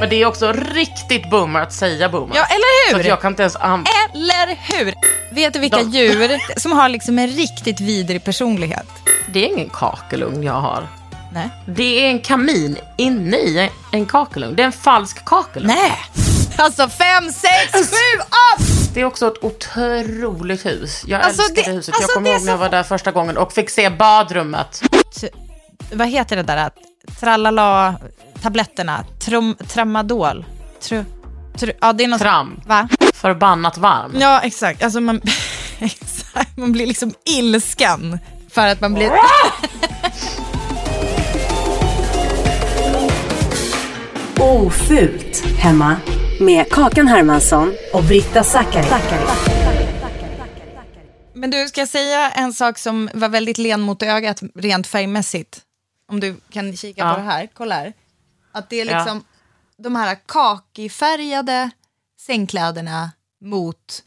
Men det är också riktigt boomer att säga boomer. Ja, eller hur? Så att jag kan inte ens an- Eller hur? Vet du vilka De- djur som har liksom en riktigt vidrig personlighet? Det är ingen kakelugn jag har. Nej. Det är en kamin inne i en- kakelugn. Det är en falsk kakelugn. Nej. Alltså fem, sex, sju, åtta! Det är också ett otroligt hus. Jag Alltså, älskar det- huset. alltså, jag kommer ihåg när jag var där första gången och fick se badrummet. Vad heter det där? att Tralala, tabletterna, trom, tramadol. Tru, tru, ja, det är något, Tram. Va? Förbannat varm. Ja, exakt. Alltså man, exakt. man blir liksom ilsken för att man blir... Ofult hemma med Kakan Hermansson och Britta Zackari. Men du, ska jag säga en sak som var väldigt len mot ögat rent färgmässigt? Om du kan kika Ja. på det här, kolla här. Att det är Ja. liksom de här kakifärgade sängkläderna mot,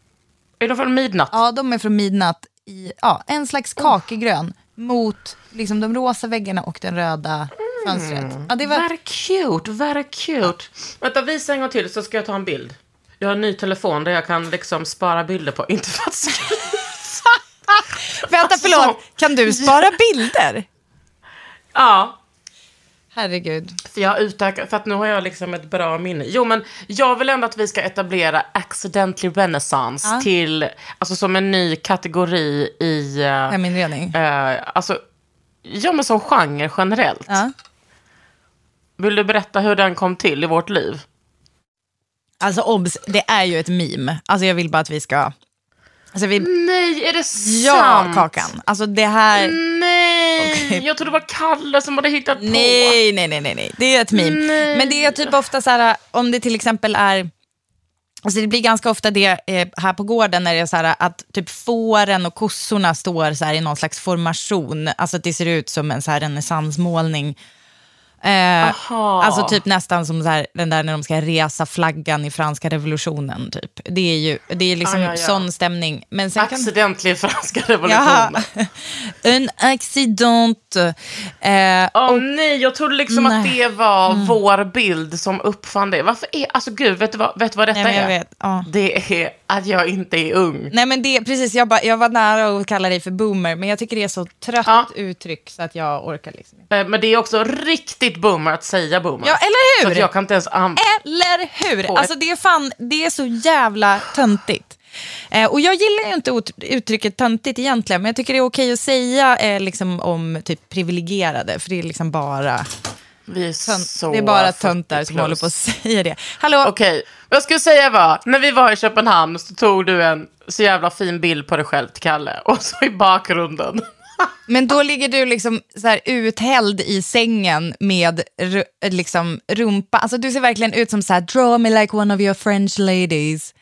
Är de från midnatt? ja de är från midnatt i, ja en slags kakigrön mot liksom de rosa väggarna och den röda fönstret. Ja, det var, Very cute, very cute. Vänta, visa en gång till så ska jag ta en bild. Jag har en ny telefon där jag kan liksom spara bilder på. Inte för att vänta förlåt, Alltså. kan du spara bilder? Ja, Herregud. för jag har utökat, för att nu har jag liksom ett bra minne. Jo, men jag vill ändå att vi ska etablera accidentally renaissance Ja. till, alltså som en ny kategori i, Heminredning. alltså, ja men som genre generellt. Ja. Vill du berätta hur den kom till i vårt liv? Alltså obs, det är ju ett meme. Alltså jag vill bara att vi ska... Alltså vi... Nej, är det Ja, sant? Kakan. Alltså det här... Nej, Okej. jag trodde det var Kalle som hade hittat på. Nej, nej, nej, nej, nej. Det är ett meme. Nej. Men det är typ ofta så här, om det till exempel är... Alltså det blir ganska ofta det eh, här på gården när det är så här att typ fåren och kossorna står så här i någon slags formation. Alltså att det ser ut som en så här renässansmålning. Eh, alltså typ nästan som så här, den där när de ska resa flaggan i franska revolutionen. Typ. Det är ju det är liksom Ah, ja, ja. sån stämning. Men sen kan... Accidentally franska revolutionen. en accident. Eh, Åh och, nej, jag trodde liksom att Nej. Mm. det var vår bild som uppfann det. Varför är, alltså gud, vet du vad, vet du vad detta Nej, är? vet, ja. Det är att jag inte är ung. Nej men det, precis, jag, bara, jag var nära att kalla dig för boomer, men jag tycker det är så trött Ja. uttryck så att jag orkar liksom inte. Eh, Men det är också riktigt boomer att säga boomer. Ja, eller hur? Så att jag kan inte ens an- Eller hur? Alltså det är fan, det är så jävla töntigt. Eh, och jag gillar ju inte ut, uttrycket töntigt egentligen, men jag tycker det är okej att säga eh, liksom om typ privilegierade, för det är liksom bara, Vi är tönt, så det är bara 40 töntar som håller på att säga det. Hallå? Okej, vad jag skulle säga var, när vi var i Köpenhamn så tog du en så jävla fin bild på dig själv till Kalle. Och så i bakgrunden. Men då ligger du liksom så här uthälld i sängen med liksom rumpa. Alltså du ser verkligen ut som så här, draw me like one of your French ladies.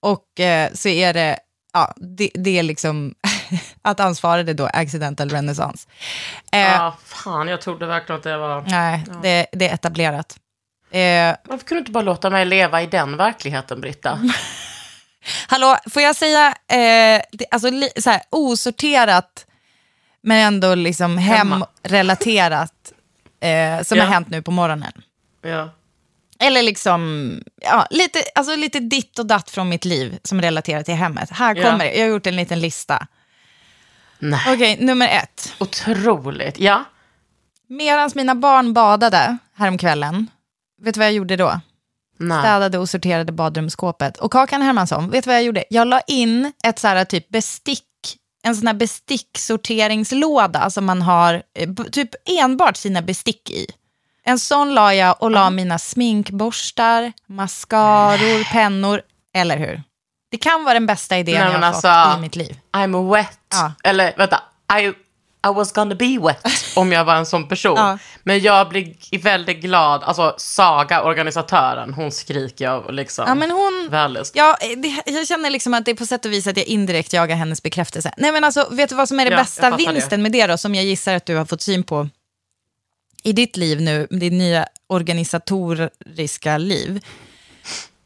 Och eh, så är det, ja, det, det är liksom, att han svarade då accidental renaissance. Eh, Ja, fan, jag trodde verkligen att det var... Nej, det, det är etablerat. Eh, Varför kunde du inte bara låta mig leva i den verkligheten, Britta? hallå, får jag säga, eh, det, alltså li, så här, osorterat men ändå liksom hemrelaterat eh, som Ja. har hänt nu på morgonen. Ja. Eller liksom, ja, lite, alltså lite ditt och datt från mitt liv som relaterar till hemmet. Här Ja. kommer det, jag har gjort en liten lista. Nej, Okej, nummer ett. otroligt. Ja. Medan mina barn badade häromkvällen, vet du vad jag gjorde då? Nej. Städade och sorterade badrumsskåpet. Och Kakan Hermansson, vet du vad jag gjorde? Jag la in ett så här typ bestick, en sån här besticksorteringslåda som man har eh, typ enbart sina bestick i. En sån la jag och la mina sminkborstar, mascaror, pennor, eller hur? Det kan vara den bästa idén Nej, jag har men fått alltså- i mitt liv. I'm wet. Ja. Eller vänta, I, I was gonna be wet om jag var en sån person. Ja. Men jag blir väldigt glad. Alltså Saga, organisatören, hon skriker jag liksom. Ja, men hon- Vällust. Ja, det, jag känner liksom att det är på sätt och vis att jag indirekt jagar hennes bekräftelse. Nej men alltså, vet du vad som är det Ja, bästa vinsten med det då, som jag gissar att du har fått syn på i ditt liv nu, ditt nya organisatoriska liv?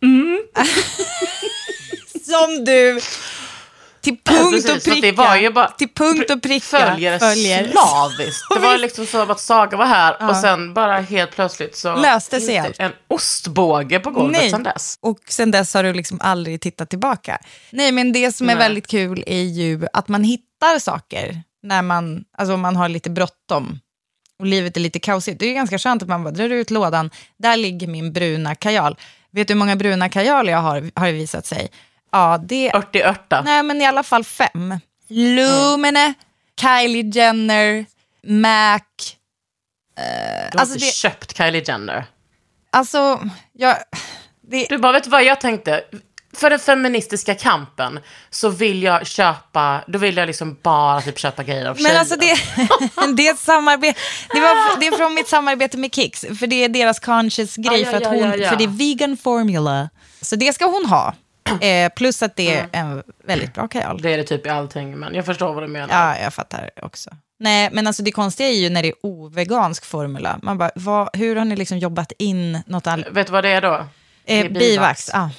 Mm. som du till punkt Precis, och pricka, till punkt och pricka Följer, slaviskt. Det var liksom så att Saga var här och sen bara helt plötsligt så... Löste sig allt. En ostbåge på golvet Nej. sen dess. Och sen dess har du liksom aldrig tittat tillbaka. Nej, men det som är Nej. väldigt kul är ju att man hittar saker när man, alltså man har lite bråttom och livet är lite kaosigt. Det är ju ganska skönt att man bara drar ut lådan, där ligger min bruna kajal. Vet du hur många bruna kajaler jag har, har det visat sig? Ja, det är, Ört i örta. nej men i alla fall fem. Lumene, Kylie Jenner, Mac. Du har alltså inte det- köpt Kylie Jenner. Alltså, jag... Det, Du bara, vet vad jag tänkte? För den feministiska kampen så vill jag köpa, då vill jag liksom bara typ köpa grejer av Men tjejer. alltså det, det är ett samarbete. Det, var, det är från mitt samarbete med Kicks, för det är deras conscious grej, Ja, ja, för, att hon, ja. för det är vegan formula. Så det ska hon ha. Eh, plus att det är en väldigt bra kajal. Det är det typ i allting, men jag förstår vad du menar. Ja, jag fattar också. Nej, men alltså det konstiga är ju när det är ovegansk formula. Man bara, vad, hur har ni liksom jobbat in något annat? Vet du vad det är då? Det är Eh, bivax. Ja.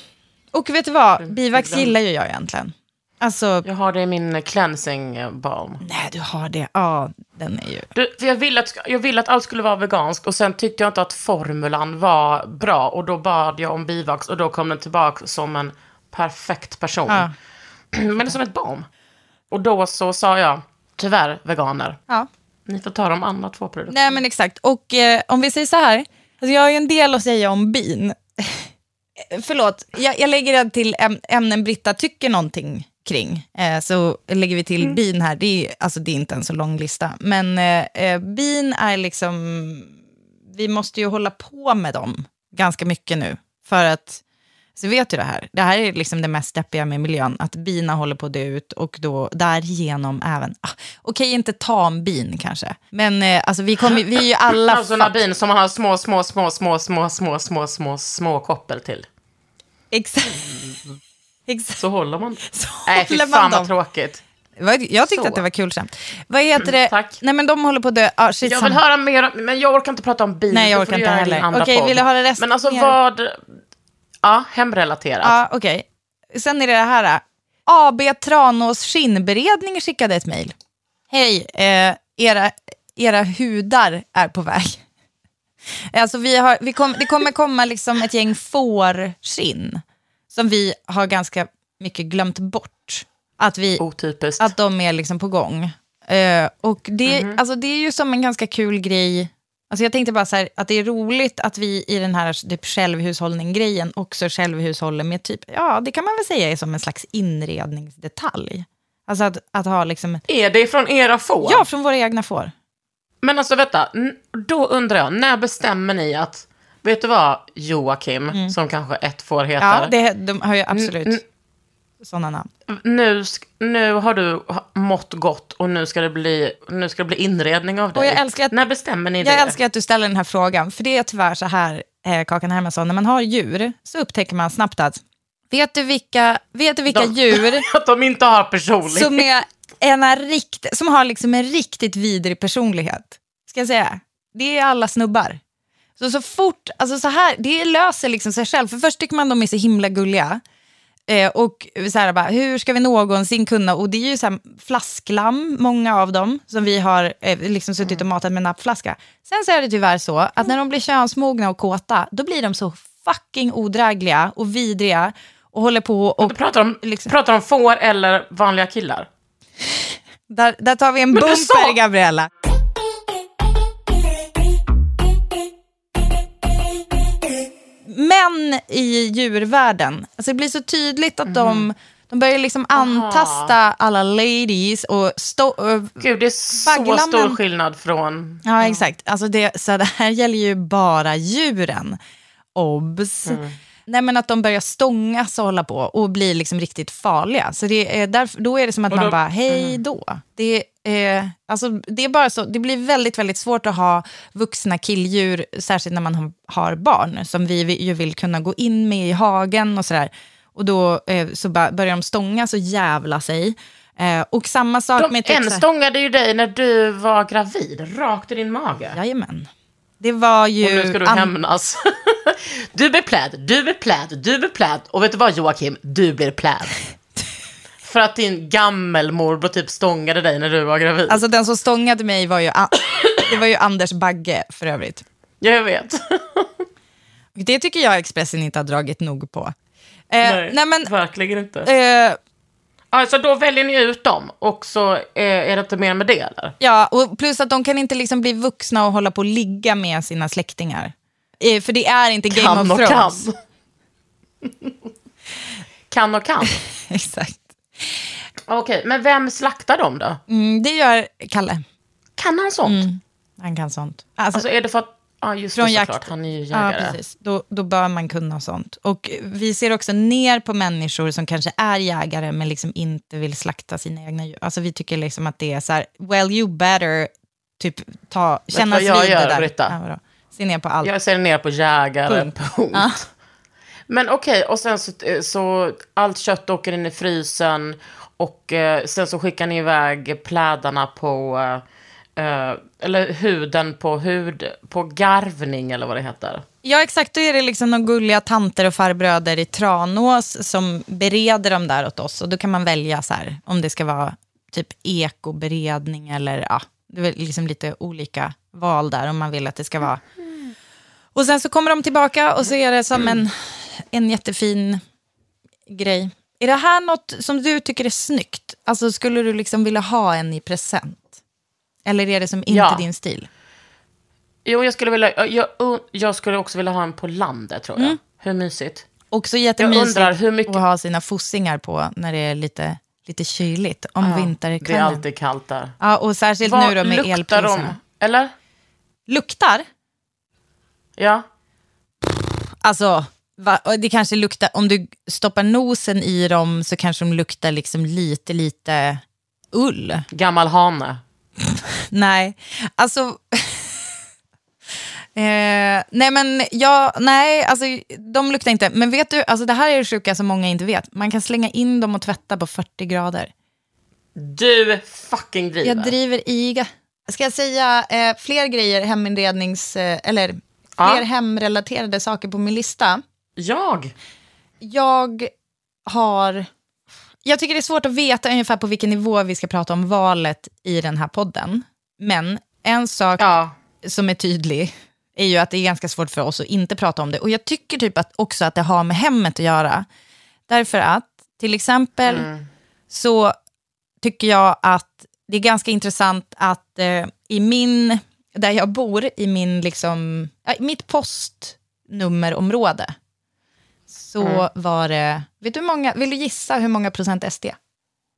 Och vet du vad, bivax den- gillar ju jag egentligen. Alltså, Jag har det i min cleansing eh, balm. nej du har det. Ja, den är ju... Du, för jag, ville att, jag ville att allt skulle vara veganskt och sen tyckte jag inte att formulan var bra och då bad jag om bivax och då kom den tillbaka som en perfekt person. Ja. Men det är som ett barn. Och då så sa jag, tyvärr veganer, Ja. ni får ta de andra två produkterna. Nej men exakt. Och eh, om vi säger så här, alltså jag har ju en del att säga om bin. Förlåt, jag, jag lägger det till äm, ämnen Britta tycker någonting kring. Eh, så lägger vi till bin här, det är, alltså, det är inte en så lång lista. Men eh, eh, bin är liksom, vi måste ju hålla på med dem ganska mycket nu. För att, så vet du det här, det här är liksom det mest deppiga med miljön, att bina håller på att dö ut och då därigenom även, ah, okej inte tambin kanske, men eh, alltså vi, kommer, vi är ju alla... Alltså sådana bin som man har små, små, små, små, små, små, små, små, små koppel till. Exakt. Exakt. Så håller man. Så Nej, fy fan vad tråkigt. Jag tyckte Så. att det var kul skämt. Vad heter det? tack. Nej men de håller på att dö. Ah, shit, Jag vill höra mer, men jag orkar inte prata om bin. Nej, jag orkar inte heller. Okej, podd. vill du höra resten Men alltså vad... Ja, hemrelaterat. Ja, okej. Sen är det det här. AB Tranås skinnberedning skickade ett mejl. Hej, eh, era, era hudar är på väg. Alltså vi har, vi kom, det kommer komma liksom ett gäng fårskinn som vi har ganska mycket glömt bort. Att, vi, Otypiskt. att de är liksom på gång. Eh, och det, Mhm. alltså det är ju som en ganska kul grej. Alltså jag tänkte bara här, att det är roligt att vi i den här typ självhushållning-grejen också självhushåller med typ, ja det kan man väl säga är som en slags inredningsdetalj. Alltså att, att ha liksom, Är det från era får? ja från våra egna får. Men alltså vänta, då undrar jag, när bestämmer ni att, vet du vad Joakim, som kanske ett får heter, Mm. Ja, det, de har ju absolut Mm, sådana namn. nu, nu har du mått gott och nu ska det bli, nu ska det bli inredning av dig. jag älskar att- när bestämmer ni det? Jag älskar att du ställer den här frågan, för det är tyvärr så här, eh, Kakan Hermansson, när man har djur så upptäcker man snabbt att Vet du vilka, vet du vilka De- djur Att de inte har personlighet. som, är en rikt, som har liksom en riktigt vidrig personlighet? Ska jag säga? Det är alla snubbar. Så, så fort, alltså så här, det löser liksom sig själv. För först tycker man de är så himla gulliga. Eh, och så här bara, hur ska vi någonsin kunna, och det är ju så här flasklamm, många av dem, som vi har eh, liksom suttit och matat med nappflaska. Sen så är det tyvärr så att när de blir könsmogna och kåta, då blir de så fucking odrägliga och vidriga och håller på och... Du pratar om, liksom- pratar om får eller vanliga killar. Där, där tar vi en bumper, Gabriella. Män i djurvärlden, alltså det blir så tydligt att de, de börjar liksom antasta alla ladies och stå, Gud, det är så Baglammen- stor skillnad från... Ja, exakt. Alltså det, så det här gäller ju bara djuren. Obs. Nej, men att de börjar stångas och hålla på och blir liksom riktigt farliga. Så det är därför, då är det som att Och man då- bara, hej då. Det, är, alltså, det är bara så, det blir väldigt, väldigt svårt att ha vuxna killdjur, särskilt när man har, barn, som vi ju vill kunna gå in med i hagen och sådär. Och då eh, så börjar de stångas och jävla sig. Eh, och samma sak De, med... typ en så här- stångade ju dig när du var gravid, rakt i din mage. Jajamän. Det var ju... Och nu ska du hämnas. Du blir pläd, du blir pläd, du blir pläd. Och vet du vad Joakim? Du blir pläd. För att din gammelmorbror typ stångade dig när du var gravid. Alltså den som stångade mig var ju, An- det var ju Anders Bagge för övrigt. Ja, jag vet. Det tycker jag Expressen inte har dragit nog på. Eh, nej. Nej, men, verkligen inte. eh, Alltså då väljer ni ut dem och så eh, är det inte mer med det eller? ja, och plus att de kan inte liksom bli vuxna och hålla på och ligga med sina släktingar. Eh, för det är inte Game Kan of och Thrones. kan. kan och kan. Exakt. Okej, men vem slaktar dem då? Mm, det gör Kalle. Kan han sånt? Han kan sånt. Alltså, Alltså är det för att... Ja, just Från det jakt. såklart. Han är ju Ja, jägare. precis. Då, då bör man kunna sånt. Och vi ser också ner på människor som kanske är jägare men liksom inte vill slakta sina egna djur. Alltså vi tycker liksom att det är så här, well you better typ ta, kännas vid gör, det där. Britta? Ja, vadå? Se ner på allt. Jag ser ner på jägare, Punkt. punkt. Men okej, och sen så, så allt kött åker in i frysen och eh, sen så skickar ni iväg plädarna på, eh, Eh, eller huden på hud, på garvning eller vad det heter. Ja, exakt. Då är det liksom de gulliga tanter och farbröder i Tranås som bereder dem där åt oss. Och då kan man välja så här, om det ska vara typ ekoberedning eller ja, det är liksom lite olika val där om man vill att det ska vara. Och sen så kommer de tillbaka och så är det som en, en jättefin grej. Är det här något som du tycker är snyggt? Alltså skulle du liksom vilja ha en i present? Eller är det som inte Ja. din stil? Jo, jag skulle, vilja, jag, jag skulle också vilja ha en på landet tror jag. Mm. Hur mysigt? Också jättemysigt undrar hur mycket- att ha sina fossingar på när det är lite, lite kyligt om Det är vinterkvällen. alltid kallt där. Ja, och särskilt Vad nu då med luktar elpriserna. de? Eller? Luktar? Ja. Alltså, va, det kanske luktar, om du stoppar nosen i dem så kanske de luktar liksom lite, lite ull. Gammal hane. Nej, alltså... Eh, nej men ja, nej, alltså de luktar inte. Men vet du, alltså det här är det sjuka som många inte vet. Man kan slänga in dem och tvätta på 40 grader. Du fucking driver. Jag driver iga. Ska jag säga eh, fler grejer, heminrednings... Eh, eller fler Ja. hemrelaterade saker på min lista? Jag? Jag har... Jag tycker det är svårt att veta ungefär på vilken nivå vi ska prata om valet i den här podden. Men en sak Ja. som är tydlig är ju att det är ganska svårt för oss att inte prata om det. Och jag tycker typ att också att det har med hemmet att göra. Därför att till exempel så tycker jag att det är ganska intressant att eh, i min, där jag bor, i min liksom, i mitt postnummerområde, så var det, vet du många, vill du gissa hur många procent SD?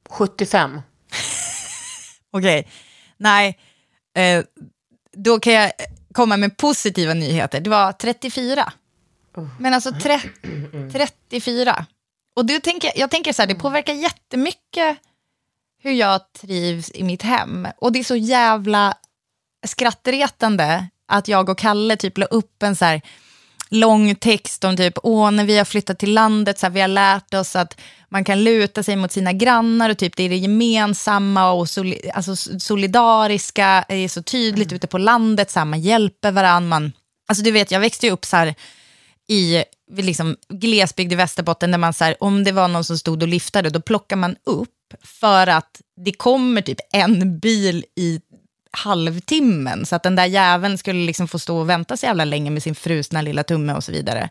75. Okej, nej, eh, då kan jag komma med positiva nyheter. Det var 34. Men alltså tre, 34. Och då tänker, jag tänker så här, det påverkar jättemycket hur jag trivs i mitt hem. Och det är så jävla skrattretande att jag och Kalle typ la upp en så här, lång text om typ, åh, när vi har flyttat till landet, så här, vi har lärt oss att man kan luta sig mot sina grannar och typ det är det gemensamma och soli, alltså solidariska, är så tydligt mm. ute på landet, så här, man hjälper varandra. Man, alltså du vet, jag växte ju upp så här i liksom, glesbygd i Västerbotten, där man så här, om det var någon som stod och lyftade, då plockar man upp för att det kommer typ en bil i halvtimmen, så att den där jäveln skulle liksom få stå och vänta så jävla länge med sin frusna lilla tumme och så vidare.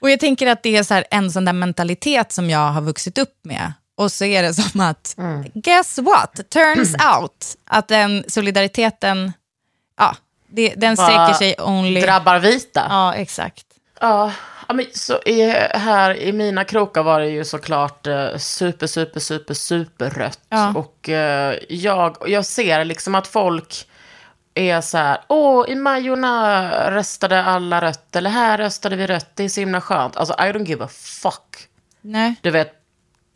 Och jag tänker att det är så en sån där mentalitet som jag har vuxit upp med. Och så är det som att, mm. guess what, turns out att den solidariteten, ja, det, den sträcker sig only... Drabbar vita. Ja, exakt. Ja, men så i, här i mina krokar var det ju såklart eh, super, super, super, super rött. Ja. Och eh, jag, jag ser liksom att folk är så här, åh, i Majorna röstade alla rött, eller här röstade vi rött, det är så himla skönt. Alltså, I don't give a fuck. Nej. Du vet,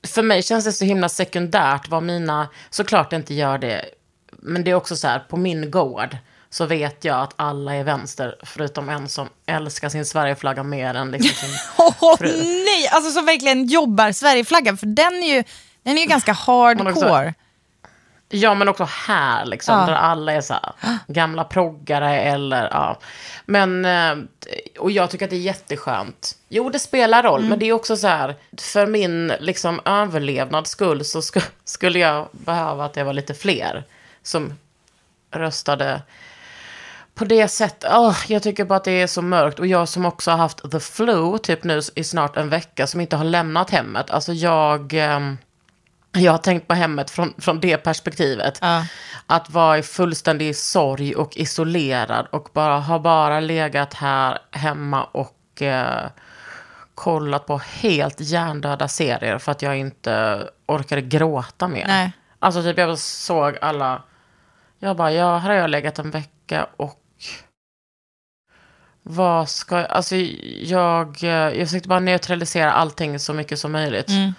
för mig känns det så himla sekundärt vad mina, såklart inte gör det, men det är också så här, på min gård, så vet jag att alla är vänster, förutom en som älskar sin Sverigeflagga mer än liksom sin oh, fru. nej, alltså som verkligen jobbar Sverigeflaggan, för den är ju, den är ju ganska hardcore. Ja, men också här, liksom, ja. där alla är så här, gamla proggare eller, ja. Men, eh, och jag tycker att det är jätteskönt. Jo, det spelar roll, mm. men det är också så här, för min liksom, överlevnads skull så sk skulle jag behöva att det var lite fler som röstade på det sättet, oh, jag tycker bara att det är så mörkt. Och jag som också har haft the flu, typ nu i snart en vecka, som inte har lämnat hemmet. Alltså jag, eh, jag har tänkt på hemmet från, från det perspektivet. Uh. Att vara i fullständig sorg och isolerad och bara ha bara legat här hemma och eh, kollat på helt hjärndöda serier för att jag inte orkade gråta mer. Nej. Alltså typ jag såg alla, jag bara, ja, här har jag legat en vecka och vad ska jag, alltså jag, jag försökte bara neutralisera allting så mycket som möjligt. Mm.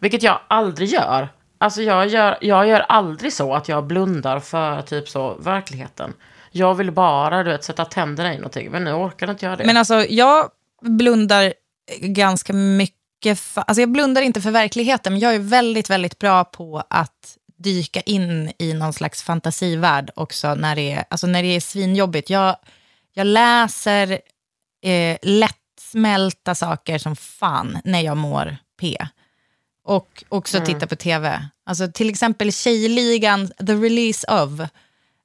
Vilket jag aldrig gör. Alltså jag gör, jag gör aldrig så att jag blundar för typ så verkligheten. Jag vill bara, du vet, sätta tänderna i någonting. Men nu orkar inte jag det. Men alltså jag blundar ganska mycket, för, alltså jag blundar inte för verkligheten, men jag är väldigt, väldigt bra på att dyka in i någon slags fantasivärld också när det är, alltså när det är svinjobbigt. Jag jag läser eh, lättsmälta saker som fan när jag mår P. Och också mm. titta på tv. Alltså till exempel Tjejligan, The Release of,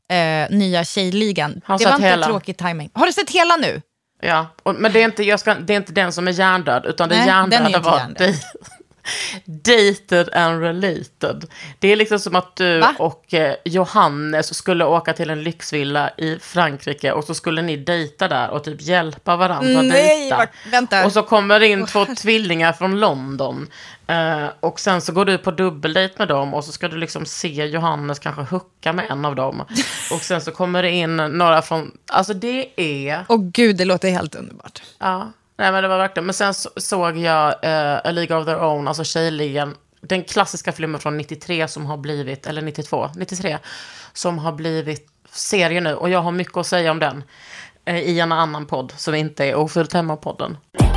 eh, nya Tjejligan. Har det var inte hela. tråkig timing. Har du sett hela nu? Ja, och, men det är, inte, ska, det är inte den som är hjärndöd, utan det Nej, hjärndöda var hjärndöd. Dated and related. Det är liksom som att du Va? och eh, Johannes skulle åka till en lyxvilla i Frankrike och så skulle ni dejta där och typ hjälpa varandra att dejta. Var, vänta. Och så kommer det in två tvillingar från London. Eh, och sen så går du på dubbeldejt med dem och så ska du liksom se Johannes kanske hucka med en av dem. Och sen så kommer det in några från, alltså det är... Åh gud, det låter helt underbart. Ja. Nej men det var verkligen, men sen så, såg jag uh, A League of Their Own, alltså Tjejligan, den klassiska filmen från 93 som har blivit, eller 92, 93, som har blivit serie nu. Och jag har mycket att säga om den uh, i en annan podd som inte är Ofullt Hemma-podden. Mm.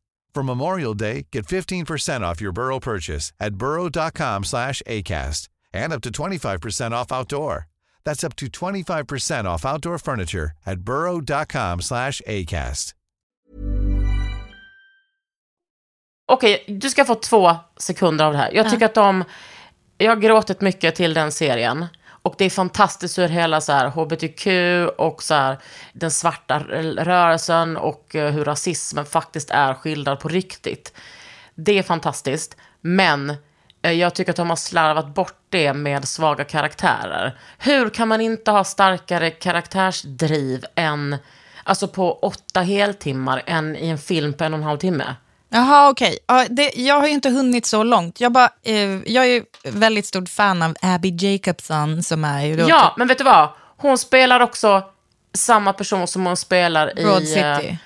For Memorial Day, get 15% off your Burrow purchase at burrow.com slash ACAST and up to 25% off outdoor. That's up to 25% off outdoor furniture at burrow.com slash ACAST. Okej, du ska få två sekunder av det här. Jag tycker att de... Jag har gråtit mycket till den serien. Och det är fantastiskt hur hela så här hbtq och så här, den svarta rörelsen och eh, hur rasismen faktiskt är skildrad på riktigt. Det är fantastiskt. Men eh, jag tycker att de har slarvat bort det med svaga karaktärer. Hur kan man inte ha starkare karaktärsdriv än, alltså på åtta heltimmar än i en film på en och en halv timme? Jaha, okej. Ja, det- jag har ju inte hunnit så långt. Jag, bara, eh, jag är väldigt stort fan av Abby Jacobson som är ju Ja, men vet du vad? Hon spelar också samma person som hon spelar i... Broad eh, City.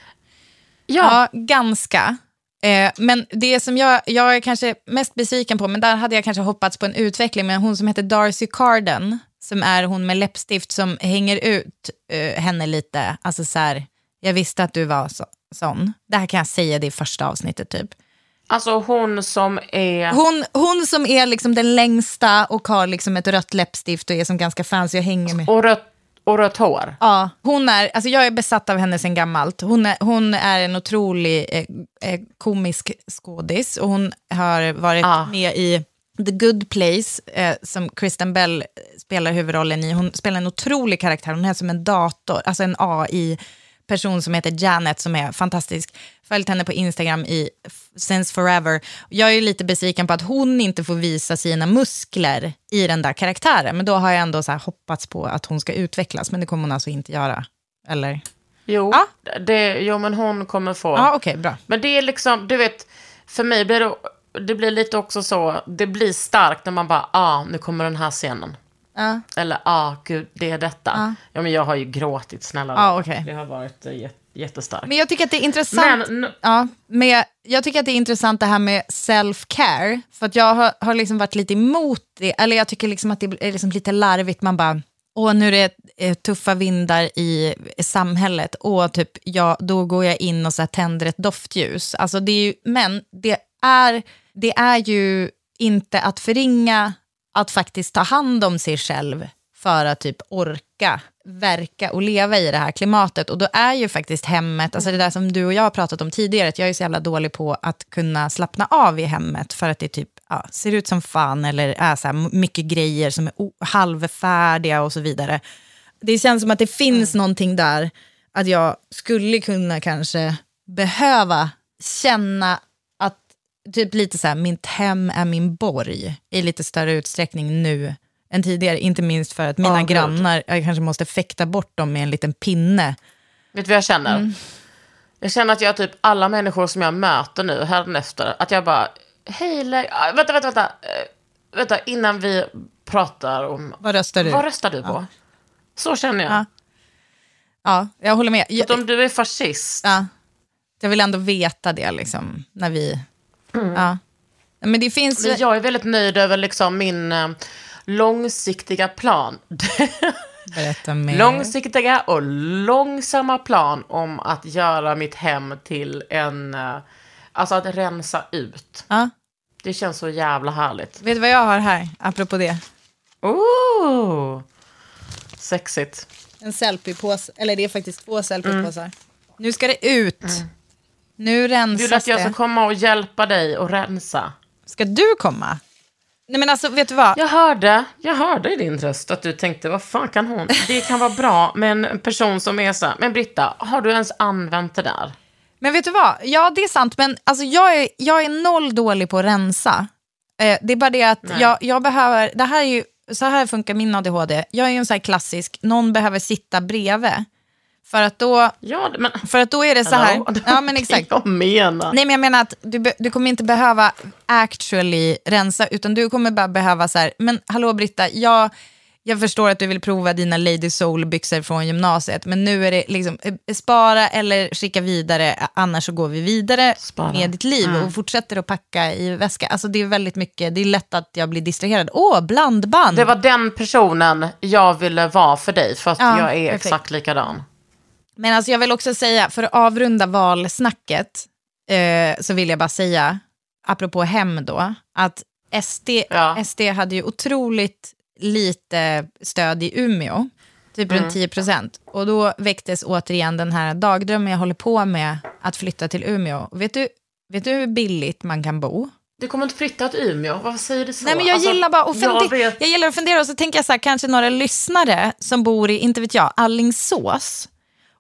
Ja, Ja, ganska. Eh, men det som jag, jag är kanske mest besviken på, men där hade jag kanske hoppats på en utveckling, men hon som heter Darcy Carden, som är hon med läppstift som hänger ut henne lite. Alltså så här, jag visste att du var så, sån. Det här kan jag säga det i första avsnittet typ. alltså hon som är... Hon, hon som är liksom den längsta och har liksom ett rött läppstift och är som ganska fancy och hänger med. Och rött, och rött hår. Ja, hon är, alltså jag är besatt av henne sen gammalt. Hon är, hon är en otrolig eh, eh, komisk skådis och hon har varit Ah. med i The Good Place eh, som Kristen Bell spelar huvudrollen i. Hon spelar en otrolig karaktär, hon är som en dator, alltså en AI-person som heter Janet som är fantastisk. Följt henne på Instagram i since forever. Jag är lite besviken på att hon inte får visa sina muskler i den där karaktären, men då har jag ändå så hoppats på att hon ska utvecklas, men det kommer hon alltså inte göra. Eller? Jo, Ja. det, jo, men hon kommer få... Ja, okej, bra. Men det är liksom, du vet, för mig blir det, det blir lite också så, det blir starkt när man bara, ah, nu kommer den här scenen. Ja. Eller, ah, gud, det är detta. Ja, men jag har ju gråtit, snälla. Ja, okej. Det har varit jät- jättestarkt. Men jag tycker att det är intressant. Men, Ja, med, jag tycker att det är intressant det här med self-care. För att jag har, har liksom varit lite emot det. Eller jag tycker liksom att det är liksom lite larvigt. Man bara, åh nu är det eh, tuffa vindar i samhället. Åh, typ, ja, då går jag in och så här tänder ett doftljus. Alltså det är ju, men det är, det är ju inte att förringa att faktiskt ta hand om sig själv för att typ orka verka och leva i det här klimatet. Och då är ju faktiskt hemmet, alltså det där som du och jag har pratat om tidigare, att jag är så jävla dålig på att kunna slappna av i hemmet för att det typ ja, ser ut som fan eller är så här mycket grejer som är halvfärdiga och så vidare. Det känns som att det finns någonting där, att jag skulle kunna kanske behöva känna typ lite så här, mitt hem är min borg i lite större utsträckning nu än tidigare. Inte minst för att mina Ja, gud. grannar, jag kanske måste fäkta bort dem med en liten pinne. vet du vad jag känner? Mm. Jag känner att jag typ, alla människor som jag möter nu, härnäfter, att jag bara, hej, ah, vänta, vänta, vänta, Eh, vänta, innan vi pratar om, Vad röstar du? vad röstar du på? Så känner jag. Ja. Ja, jag håller med. Jag, om du är fascist, ja, jag vill ändå veta det liksom, när vi... Mm. Ja. Men det finns... Men jag är väldigt nöjd över liksom min eh, långsiktiga plan. Berätta mer. långsiktiga och långsamma plan om att göra mitt hem till en... eh, alltså att rensa ut. Ja. Det känns så jävla härligt. Vet du vad jag har här, apropå det? Ooh! Sexigt. En selfie-påse, eller det är faktiskt två selfie-påsar. Nu ska det ut. Nu Vill du rensas att jag ska det. komma och hjälpa dig och rensa? Ska du komma? Nej men alltså, vet du vad? Jag hörde, jag hörde i din röst att du tänkte, vad fan kan hon? Det kan vara bra med en person som är så här, men Britta, har du ens använt det där? Men vet du vad? Ja, det är sant, men alltså, jag, är, jag är noll dålig på att rensa. Eh, det är bara det att jag, jag behöver, det här är ju, så här funkar min ADHD. Jag är ju en sån här klassisk, någon behöver sitta bredvid. För att då, Ja, men... för att då är det så här, Hello? ja men exakt. Jag menar. Nej men jag menar att du, du kommer inte behöva actually rensa, utan du kommer bara behöva så här, men hallå Britta, jag, jag förstår att du vill prova dina Lady Soul-byxor från gymnasiet, men nu är det liksom eh, spara eller skicka vidare, annars så går vi vidare Spara. med ditt liv Mm. och fortsätter att packa i väska. Alltså det är väldigt mycket, det är lätt att jag blir distraherad. Åh, blandband! Det var den personen jag ville vara för dig, för att Ja, jag är perfekt. exakt likadan. Men alltså jag vill också säga, för att avrunda valsnacket, eh, så vill jag bara säga, apropå hem då, att SD, Ja. SD hade ju otroligt lite stöd i Umeå, typ Mm. runt 10 procent. Och då väcktes återigen den här dagdrömmen jag håller på med, att flytta till Umeå. Och vet du, vet du hur billigt man kan bo? Du kommer inte flytta till Umeå, varför säger du så? Nej, men jag Alltså, gillar bara att jag fundera. Jag, vet- gillar att fundera och så tänker jag så här, kanske några lyssnare som bor i, inte vet jag, Allingsås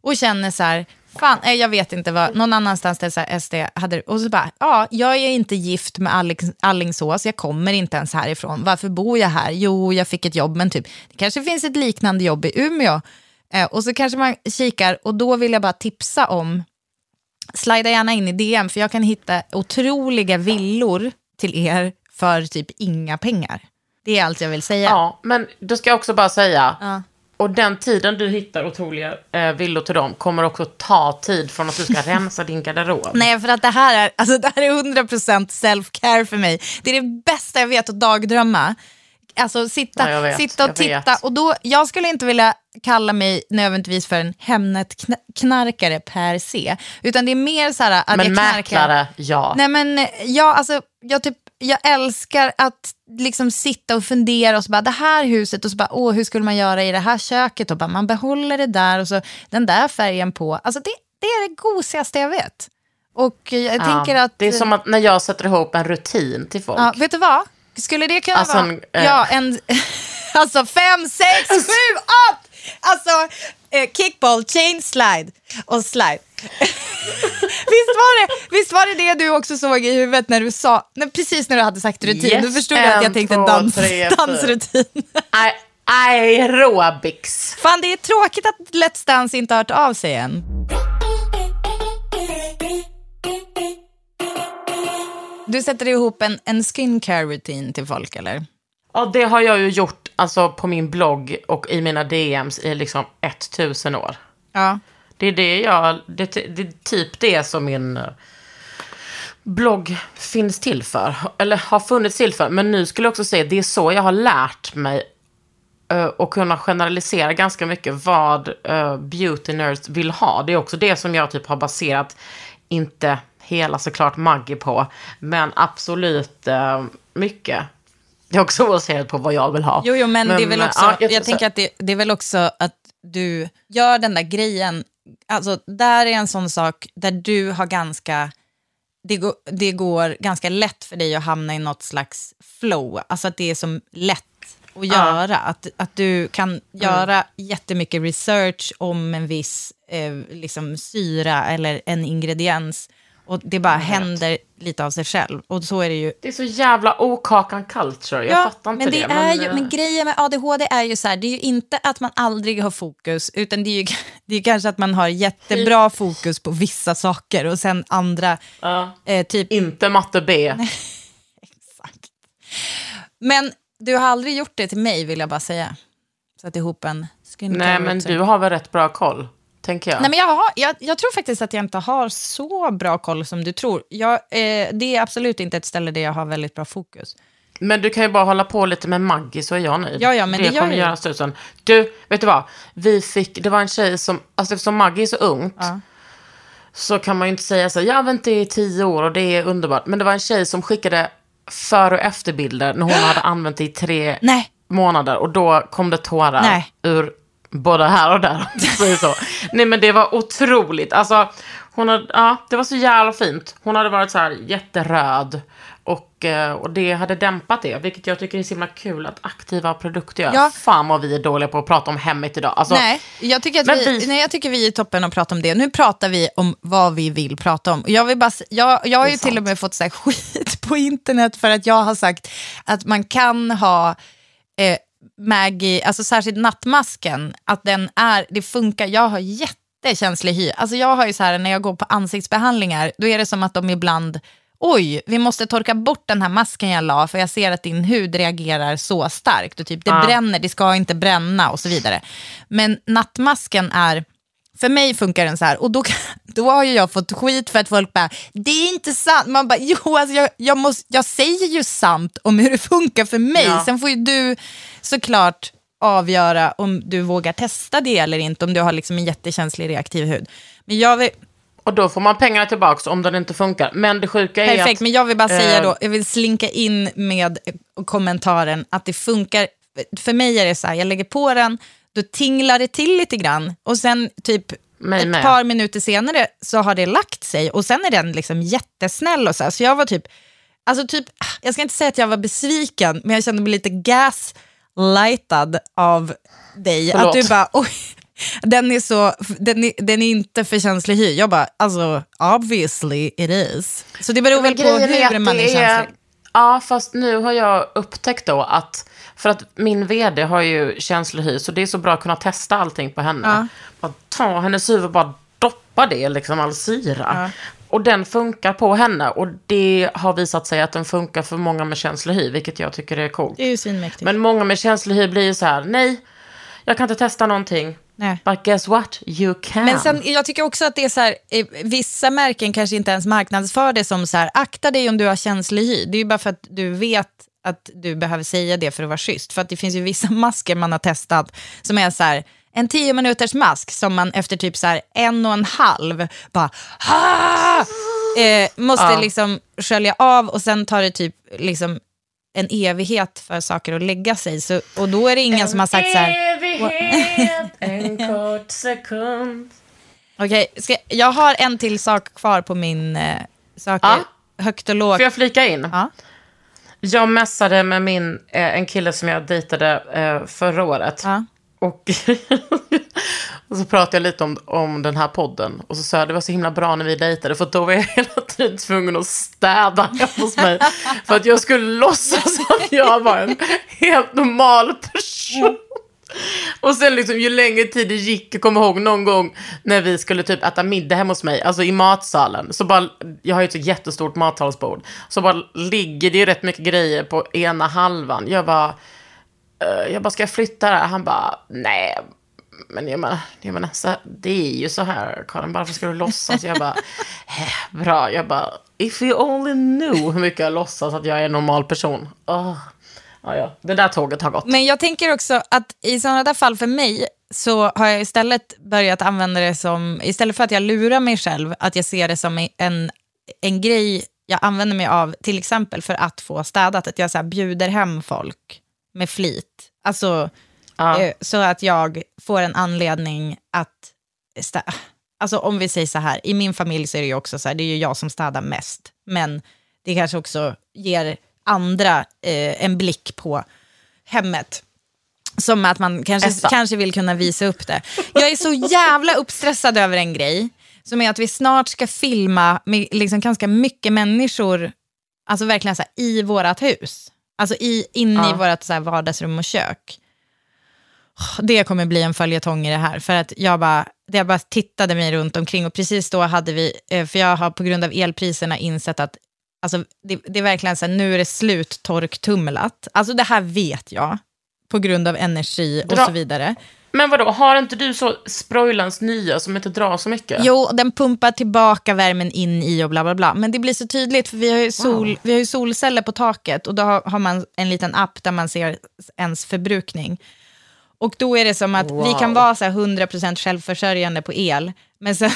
och känner så här, fan, eh, jag vet inte vad, någon annanstans där så här SD hade, och så bara, ja, jag är inte gift med Allings, Allingsås, jag kommer inte ens härifrån, varför bor jag här? Jo, jag fick ett jobb, men typ, det kanske finns ett liknande jobb i Umeå. Eh, och så kanske man kikar, och då vill jag bara tipsa om, slida gärna in i DM, för jag kan hitta otroliga villor till er för typ inga pengar. Det är allt jag vill säga. Ja, men då ska jag också bara säga, Ja. Och den tiden du hittar otroliga eh, villor till dem kommer också ta tid från att du ska rensa din garderob. Nej, för att det här är, alltså, det här är 100% self-care för mig. Det är det bästa jag vet att dagdrömma. Alltså sitta, Ja, vet, sitta och titta. vet. Och då, jag skulle inte vilja kalla mig nödvändigtvis för en Hemnet-knarkare per se. Utan det är mer så här att men jag knarkar. mäklare, ja. Nej men jag, alltså, jag, typ, jag älskar att liksom sitta och fundera och så bara det här huset och så bara åh hur skulle man göra i det här köket och bara man behåller det där och så den där färgen på. Alltså det, det är det gosigaste jag vet. Och jag Ja, tänker att... Det är som att när jag sätter ihop en rutin till folk. Ja, vet du vad? Skulle det kunna Alltså vara... en, eh, Ja, en... alltså fem, sex, sju, åtta! Alltså eh, kickball, chain slide och slide. visst, var det, visst var det det du också såg i huvudet när du sa, när, precis när du hade sagt rutin, Yes, då förstod jag att jag en, tänkte två, dans, tre, dansrutin. Aerobics. Fan, det är tråkigt att Let's Dance inte har hört av sig än. Du sätter ihop en, en skincare-rutin till folk, eller? Ja, det har jag ju gjort alltså, på min blogg och i mina DMs i liksom 1000 år. Ja. Det är det jag, det, det är typ det som min eh, blogg finns till för. Eller har funnits till för. Men nu skulle jag också säga, det är så jag har lärt mig eh, och kunna generalisera ganska mycket vad uh, beauty nerds vill ha. Det är också det som jag typ har baserat, inte hela såklart Maggie på, men absolut eh, mycket. Det är också baserat på vad jag vill ha. Jo, jo, men, det är väl eh, också, ja, jag, tänker att det, det är väl också att du gör den där grejen, alltså där är en sån sak där du har ganska, det går, det går ganska lätt för dig att hamna i något slags flow, alltså att det är som lätt att göra, att, att du kan göra jättemycket research om en viss eh, liksom syra eller en ingrediens och det bara händer lite av sig själv. Och så är det ju Det är så jävla okakan culture. Jag fattar inte men det. det. är ju, eh, men grejen med ADHD är ju så här, det är ju inte att man aldrig har fokus, utan det är ju det är kanske att man har jättebra fokus på vissa saker och sen andra, ja. eh, typ, Inte matte B. exakt. Men du har aldrig gjort det till mig, vill jag bara säga. Satt ihop en skincare Nej, men du har väl rätt bra koll, tänker jag. Nej, men jag, har, jag, jag tror faktiskt att jag inte har så bra koll som du tror. Jag, eh, det är absolut inte ett ställe där jag har väldigt bra fokus. Men du kan ju bara hålla på lite med Maggie så är jag nöjd. Ja, ja, men det gör kommer göra tusen. Du, vet du vad? Vi fick, det var en tjej som, alltså eftersom Maggie är så ungt, Ja. så kan man ju inte säga så, jag har vänt i tio år och det är underbart. Men det var en tjej som skickade före och efterbilder när hon hade använt det i tre Nej. månader. Och då kom det tårar Nej. ur både här och där. säger så. Nej men det var otroligt. Alltså, hon hade, ja, det var så jävla fint. Hon hade varit så här jätteröd. Och, eh, och det hade dämpat det, vilket jag tycker är så himla kul att aktiva produkter gör. Ja. Fan vad vi är dåliga på att prata om hemmet idag. Alltså, Nej, jag tycker, att vi, vi- nej, jag tycker vi är toppen att prata om det. Nu pratar vi om vad vi vill prata om. Jag, vill bara, jag, jag har ju till sant. och med fått så här skit på internet för att jag har sagt att man kan ha eh, Maggie, alltså särskilt nattmasken, att den är, det funkar. Jag har jättekänslig hy. Alltså jag har ju så här, när jag går på ansiktsbehandlingar, då är det som att de ibland oj, vi måste torka bort den här masken jag la för jag ser att din hud reagerar så starkt. Och typ, det Ja. bränner, det ska inte bränna och så vidare. Men nattmasken är, för mig funkar den så här. Och då, då har ju jag fått skit för att folk bara, det är inte sant. Man bara, jo, alltså jag, jag, måste, jag säger ju sant om hur det funkar för mig. Ja. Sen får ju du såklart avgöra om du vågar testa det eller inte, om du har liksom en jättekänslig reaktiv hud. Men jag vill, Och då får man pengarna tillbaka om den inte funkar. Men det sjuka är Perfekt, att... men jag vill bara säga eh, då, jag vill slinka in med kommentaren att det funkar. För mig är det så här, jag lägger på den, då tinglar det till lite grann och sen typ Mig ett med. par minuter senare så har det lagt sig och sen är den liksom jättesnäll och så här. Så jag var typ, alltså typ, jag ska inte säga att jag var besviken, men jag kände mig lite gaslightad av dig. Förlåt. Att du bara, oj, den är, så, den, är, den är inte för känslig hy. Jag bara, alltså obviously it is. Så det beror väl på är hur man är det känslig. Ja, fast nu har jag upptäckt då att... För att min vd har ju känslig hy, så det är så bra att kunna testa allting på henne. Bara ta hennes huvud och bara doppa det, liksom all syra. Och den funkar på henne. Och det har visat sig att den funkar för många med känslig hy, vilket jag tycker är coolt. Det är ju svinmäktigt. Men många med känslig hy blir ju så här, nej, jag kan inte testa någonting. Nej. But guess what? You can. Men sen, jag tycker också att det är så här, eh, vissa märken kanske inte ens marknadsför det som så här, akta dig om du har känslig hy. Det är ju bara för att du vet att du behöver säga det för att vara schysst. För att det finns ju vissa masker man har testat som är så här, en tio minuters mask som man efter typ så här en och en halv bara, eh, måste Ja. liksom skölja av och sen tar det typ liksom en evighet för saker att lägga sig. Så, och då är det ingen som har sagt så här, Evighet, en kort sekund. Okej, ska, jag har en till sak kvar på min eh, saker. Ja. Högt och lågt. Får jag flika in? Ja. Jag messade med min, eh, en kille som jag dejtade eh, förra året. Ja. Och, och så pratade jag lite om, om den här podden. Och så sa jag det var så himla bra när vi dejtade. För då var jag hela tiden tvungen att städa hemma hos mig. För att jag skulle låtsas att jag var en helt normal person. Och sen liksom ju längre tid det gick, jag kommer ihåg någon gång när vi skulle typ äta middag hemma hos mig, alltså i matsalen, så bara, jag har ju ett så jättestort matsalsbord, så bara ligger det ju rätt mycket grejer på ena halvan. Jag bara, uh, jag bara, ska jag flytta det här? Han bara, nej. Men jag menar, jag menar så, det är ju så här, Karin, varför ska du låtsas? Jag bara, eh, bra, jag bara, if you only knew hur mycket jag låtsas att jag är en normal person. Oh. Ja, ja, det där tåget har gått. Men jag tänker också att i sådana där fall för mig så har jag istället börjat använda det som, istället för att jag lurar mig själv, att jag ser det som en, en grej jag använder mig av, till exempel för att få städat, att jag så bjuder hem folk med flit. Alltså, Ja. eh, så att jag får en anledning att stä- Alltså om vi säger så här, i min familj så är det ju också så här, det är ju jag som städar mest, men det kanske också ger andra eh, en blick på hemmet. Som att man kanske, Essa. kanske vill kunna visa upp det. Jag är så jävla uppstressad över en grej, som är att vi snart ska filma med liksom ganska mycket människor, alltså verkligen så här, i vårt hus. Alltså i, inne i Ja. vårt så här, vardagsrum och kök. Det kommer bli en följetong i det här. För att jag bara, jag bara tittade mig runt omkring och precis då hade vi, eh, för jag har på grund av elpriserna insett att alltså, det, det är verkligen så här, nu är det slut torktumlat. Alltså det här vet jag, på grund av energi och Dra- så vidare. Men vadå, har inte du så Sproilans nya som inte drar så mycket? Jo, den pumpar tillbaka värmen in i och bla bla bla. Men det blir så tydligt för vi har ju, sol, vi har solceller på taket och då har, man en liten app där man ser ens förbrukning. Och då är det som att vi Wow. kan vara så här 100% självförsörjande på el, men så,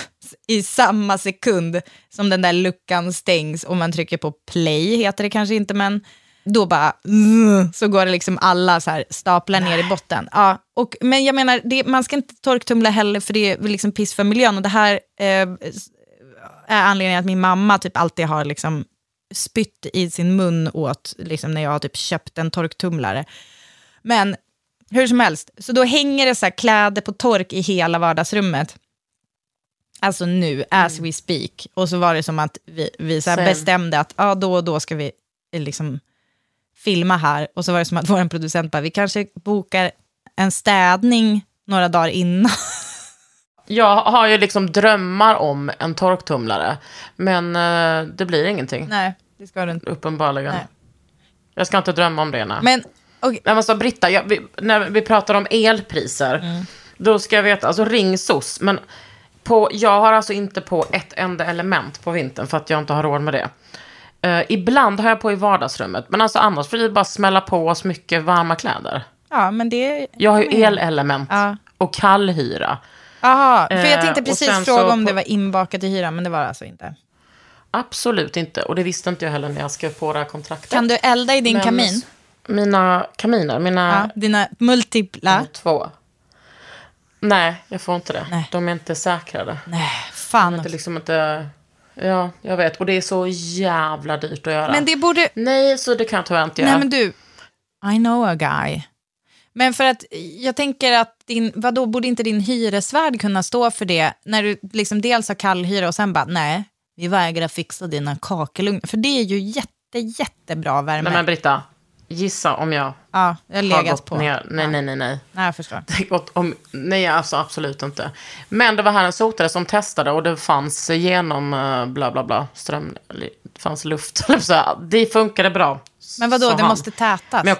i samma sekund som den där luckan stängs och man trycker på play, heter det kanske inte, men då bara mm, så går det liksom alla så här staplar ner i botten. Ja, och, men jag menar, det, man ska inte torktumla heller för det är liksom piss för miljön. Och det här eh, är anledningen att min mamma typ alltid har liksom spytt i sin mun åt liksom när jag har typ köpt en torktumlare. Men hur som helst, så då hänger det så kläder på tork i hela vardagsrummet. Alltså nu, as we speak. Och så var det som att vi, vi så bestämde att ja, då och då ska vi eh, liksom filma här. Och så var det som att vår producent bara, vi kanske bokar en städning några dagar innan. Jag har ju liksom drömmar om en torktumlare, men eh, det blir ingenting. Nej. det ska du inte. uppenbarligen. Nej. Jag ska inte drömma om det. Nej. Men. Nej, men så Britta, jag, vi, när vi pratar om elpriser, Mm. då ska jag veta, alltså ring SOS, men på, jag har alltså inte på ett enda element på vintern för att jag inte har råd med det. Eh, ibland har jag på i vardagsrummet, men alltså annars får det bara smälla på oss mycket varma kläder. Ja, men det... Jag har ju elelement Ja. och kallhyra. Jaha, för jag Eh, tänkte precis sen fråga om det på- var inbakat i hyran, men det var det alltså inte. Absolut inte, och det visste inte jag heller när jag skrev på det här kontraktet. Kan du elda i din Men kamin? Mina kaminer, mina Ja, dina multipla? två. Nej, jag får inte det. Nej. De är inte säkrade. Nej, fan. Det är liksom inte... Ja, jag vet. Och det är så jävla dyrt att göra. Men det borde... Nej, så det kan jag tyvärr inte göra. Nej men du, I know a guy. Men för att jag tänker att din, vadå, borde inte din hyresvärd kunna stå för det när du liksom dels har kallhyra och sen bara nej, vi vägrar fixa dina kakelugnar. För det är ju jätte, jättebra värme. Nej, men Britta. Gissa om jag ja, jag har gått på. ner. Nej, nej, nej, nej. Nej, jag förstår. Gått om... Nej, alltså absolut inte. Men det var här en sotare som testade och det fanns genom eh, bla bla bla ström... Det fanns luft. Det funkade bra. Men vadå, det han. måste tätas? Jag,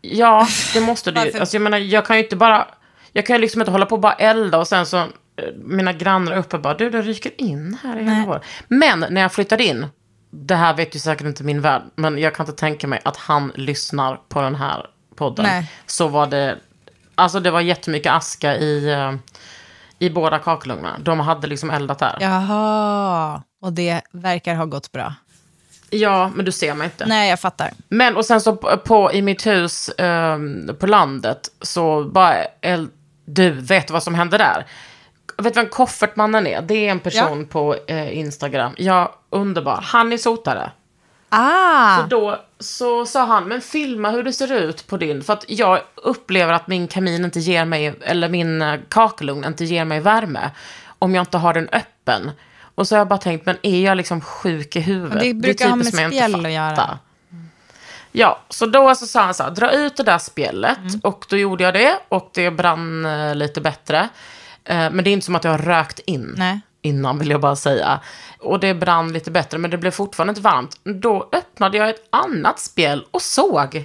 ja, det måste det ju. Alltså, jag menar, jag kan ju inte bara... Jag kan ju liksom inte hålla på och bara elda och sen så... eh, Mina grannar uppe bara, du det ryker in här i hela vår. Men när jag flyttade in, det här vet ju säkert inte min värld, men jag kan inte tänka mig att han lyssnar på den här podden. Nej. Så var det, alltså det var jättemycket aska i, eh, i båda kakelugnarna. De hade liksom eldat där. Ja. Jaha, och det verkar ha gått bra. men du ser mig inte. Nej, jag fattar. Men och sen så på, på i mitt hus ehm, på landet så bara, el, du vet vad som hände där? Vet du vem Koffertmannen är? Det är en person på eh, Instagram. Ja, underbar. Han är sotare. Ah, Så då så sa han, men filma hur det ser ut på din. För att jag upplever att min kamin inte ger mig, eller min eh, kakelugn inte ger mig värme. Om jag inte har den öppen. Och så har jag bara tänkt, men är jag liksom sjuk i huvudet? det brukar är ha med spjäll att göra. Ja, så då så sa han så här, dra ut det där spjället. Mm. Och då gjorde jag det och det brann eh, lite bättre. Eh, men det är inte som att jag har rökt in Nej. Innan vill jag bara säga. Och det brann lite bättre, men det blev fortfarande inte varmt. Då öppnade jag ett annat spjäll och såg.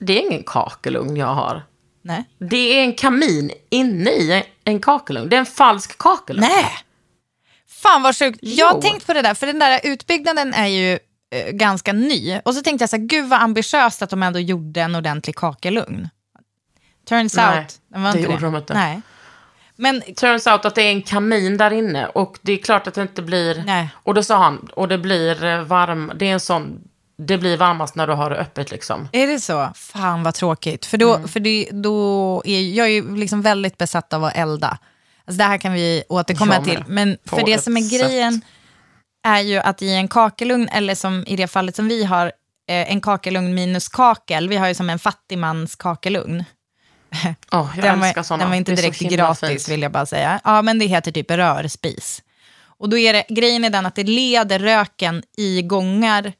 Det är ingen kakelugn jag har. nej. Det är en kamin inne i en- kakelugn. Det är en falsk kakelugn. Nej! Fan vad sjukt. Jag har tänkt på det där, för den där utbyggnaden är ju eh, ganska ny. Och så tänkte jag så här, gud vad ambitiöst att de ändå gjorde en ordentlig kakelugn. Turns Nej, out, den var det inte gjorde de inte. Nej. Men Turns out att det är en kamin där inne och det är klart att det inte blir... Nej. Och då sa han, och det blir eh, varm... Det är en sån... Det blir varmast när du har det öppet liksom. är det så? Fan vad tråkigt. För då, Mm. för det, då är jag är ju liksom väldigt besatt av att elda. Alltså det här kan vi återkomma till. Men för det som är grejen är ju att i en kakelugn, eller som i det fallet som vi har, eh, en kakelugn minus kakel. Vi har ju som en fattigmans kakelugn. Åh, jag den, var, såna. den var inte direkt gratis fint. vill jag bara säga. Ja, men det heter typ rörspis. Och då är det, grejen är den att det leder röken i gångar